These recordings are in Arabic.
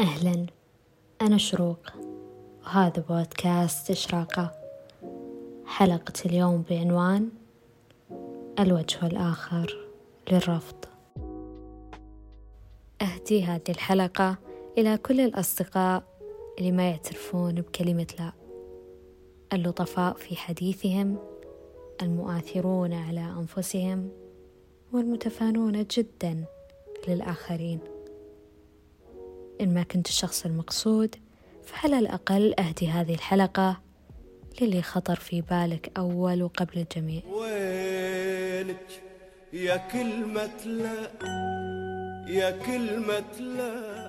أهلا. أنا شروق. وهذا بودكاست إشراقة. حلقة اليوم بعنوان الوجه الآخر للرفض. أهدي هذه الحلقة إلى كل الأصدقاء اللي ما يعترفون بكلمة لا. اللطفاء في حديثهم المؤثرون على أنفسهم والمتفانون جدا للآخرين. إن ما كنت الشخص المقصود فعلى الأقل أهدي هذه الحلقة للي خطر في بالك أول وقبل الجميع؟ وينك يا كلمة لا يا كلمة لا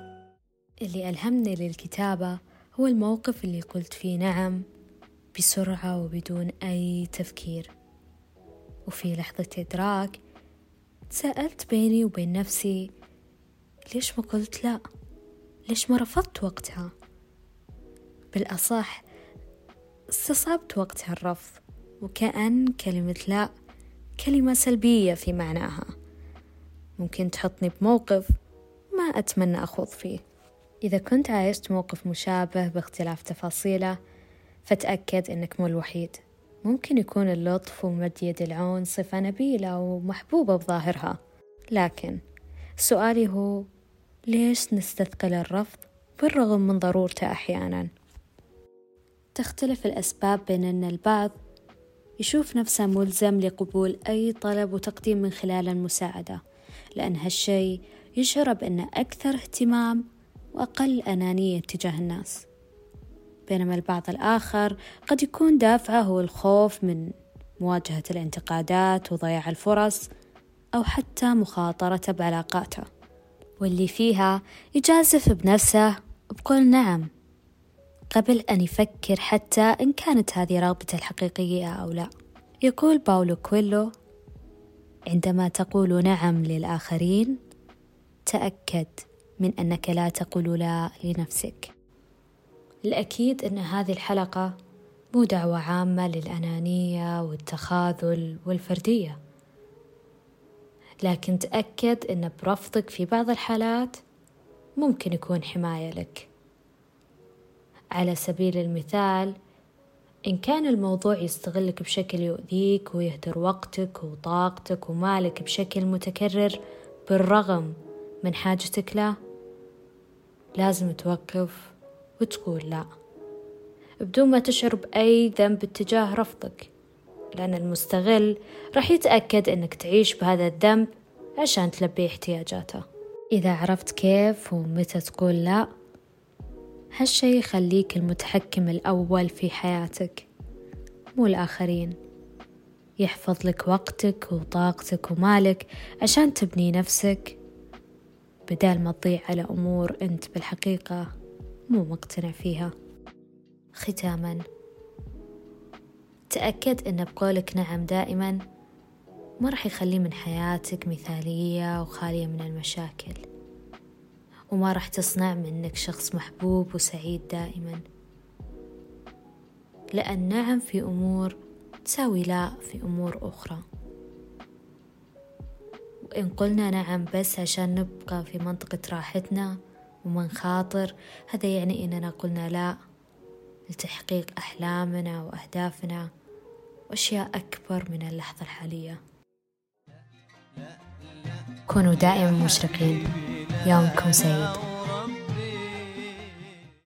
اللي ألهمني للكتابة هو الموقف اللي قلت فيه نعم بسرعة وبدون أي تفكير. وفي لحظة إدراك تساءلت بيني وبين نفسي ليش ما قلت لا؟ ليش ما رفضت وقتها؟ بالأصح استصعبت وقتها الرفض وكأن كلمة لا كلمة سلبية في معناها. ممكن تحطني بموقف ما أتمنى أخوض فيه. إذا كنت عايشت موقف مشابه باختلاف تفاصيله فتأكد أنك مو الوحيد. ممكن يكون اللطف ومد يد العون صفة نبيلة ومحبوبة بظاهرها. لكن سؤالي هو ليش نستثقل الرفض بالرغم من ضرورته أحيانا؟ تختلف الأسباب بين أن البعض يشوف نفسه ملزم لقبول أي طلب وتقديم من خلال المساعدة لأن هالشي يشعر بأنه أكثر اهتمام وأقل أنانية تجاه الناس. بينما البعض الآخر قد يكون دافعه هو الخوف من مواجهة الانتقادات وضياع الفرص أو حتى مخاطرته بعلاقاته. واللي فيها يجازف بنفسه بقول نعم قبل أن يفكر حتى إن كانت هذه رغبته الحقيقية أو لا. يقول باولو كويلو عندما تقول نعم للآخرين تأكد من أنك لا تقول لا لنفسك. الأكيد أن هذه الحلقة مو دعوة عامة للأنانية والتخاذل والفردية. لكن تأكد أن برفضك في بعض الحالات ممكن يكون حماية لك. على سبيل المثال إن كان الموضوع يستغلك بشكل يؤذيك ويهدر وقتك وطاقتك ومالك بشكل متكرر بالرغم من حاجتك له لازم توقف وتقول لا بدون ما تشعر بأي ذنب اتجاه رفضك. لأن المستغل راح يتأكد أنك تعيش بهذا الذنب عشان تلبي احتياجاته. إذا عرفت كيف ومتى تقول لا هالشي يخليك المتحكم الأول في حياتك مو الآخرين. يحفظ لك وقتك وطاقتك ومالك عشان تبني نفسك بدال ما تضيع على أمور أنت بالحقيقة مو مقتنع فيها. ختاما. تأكد أن بقولك نعم دائما. ما راح يخلي من حياتك مثالية وخالية من المشاكل. وما راح تصنع منك شخص محبوب وسعيد دائما. لأن نعم في أمور تساوي لا في أمور أخرى. وإن قلنا نعم بس عشان نبقى في منطقة راحتنا وما نخاطر هذا يعني إننا قلنا لا لتحقيق أحلامنا وأهدافنا. وأشياء أكبر من اللحظة الحالية. كونوا دائما مشرقين. يومكم سعيد.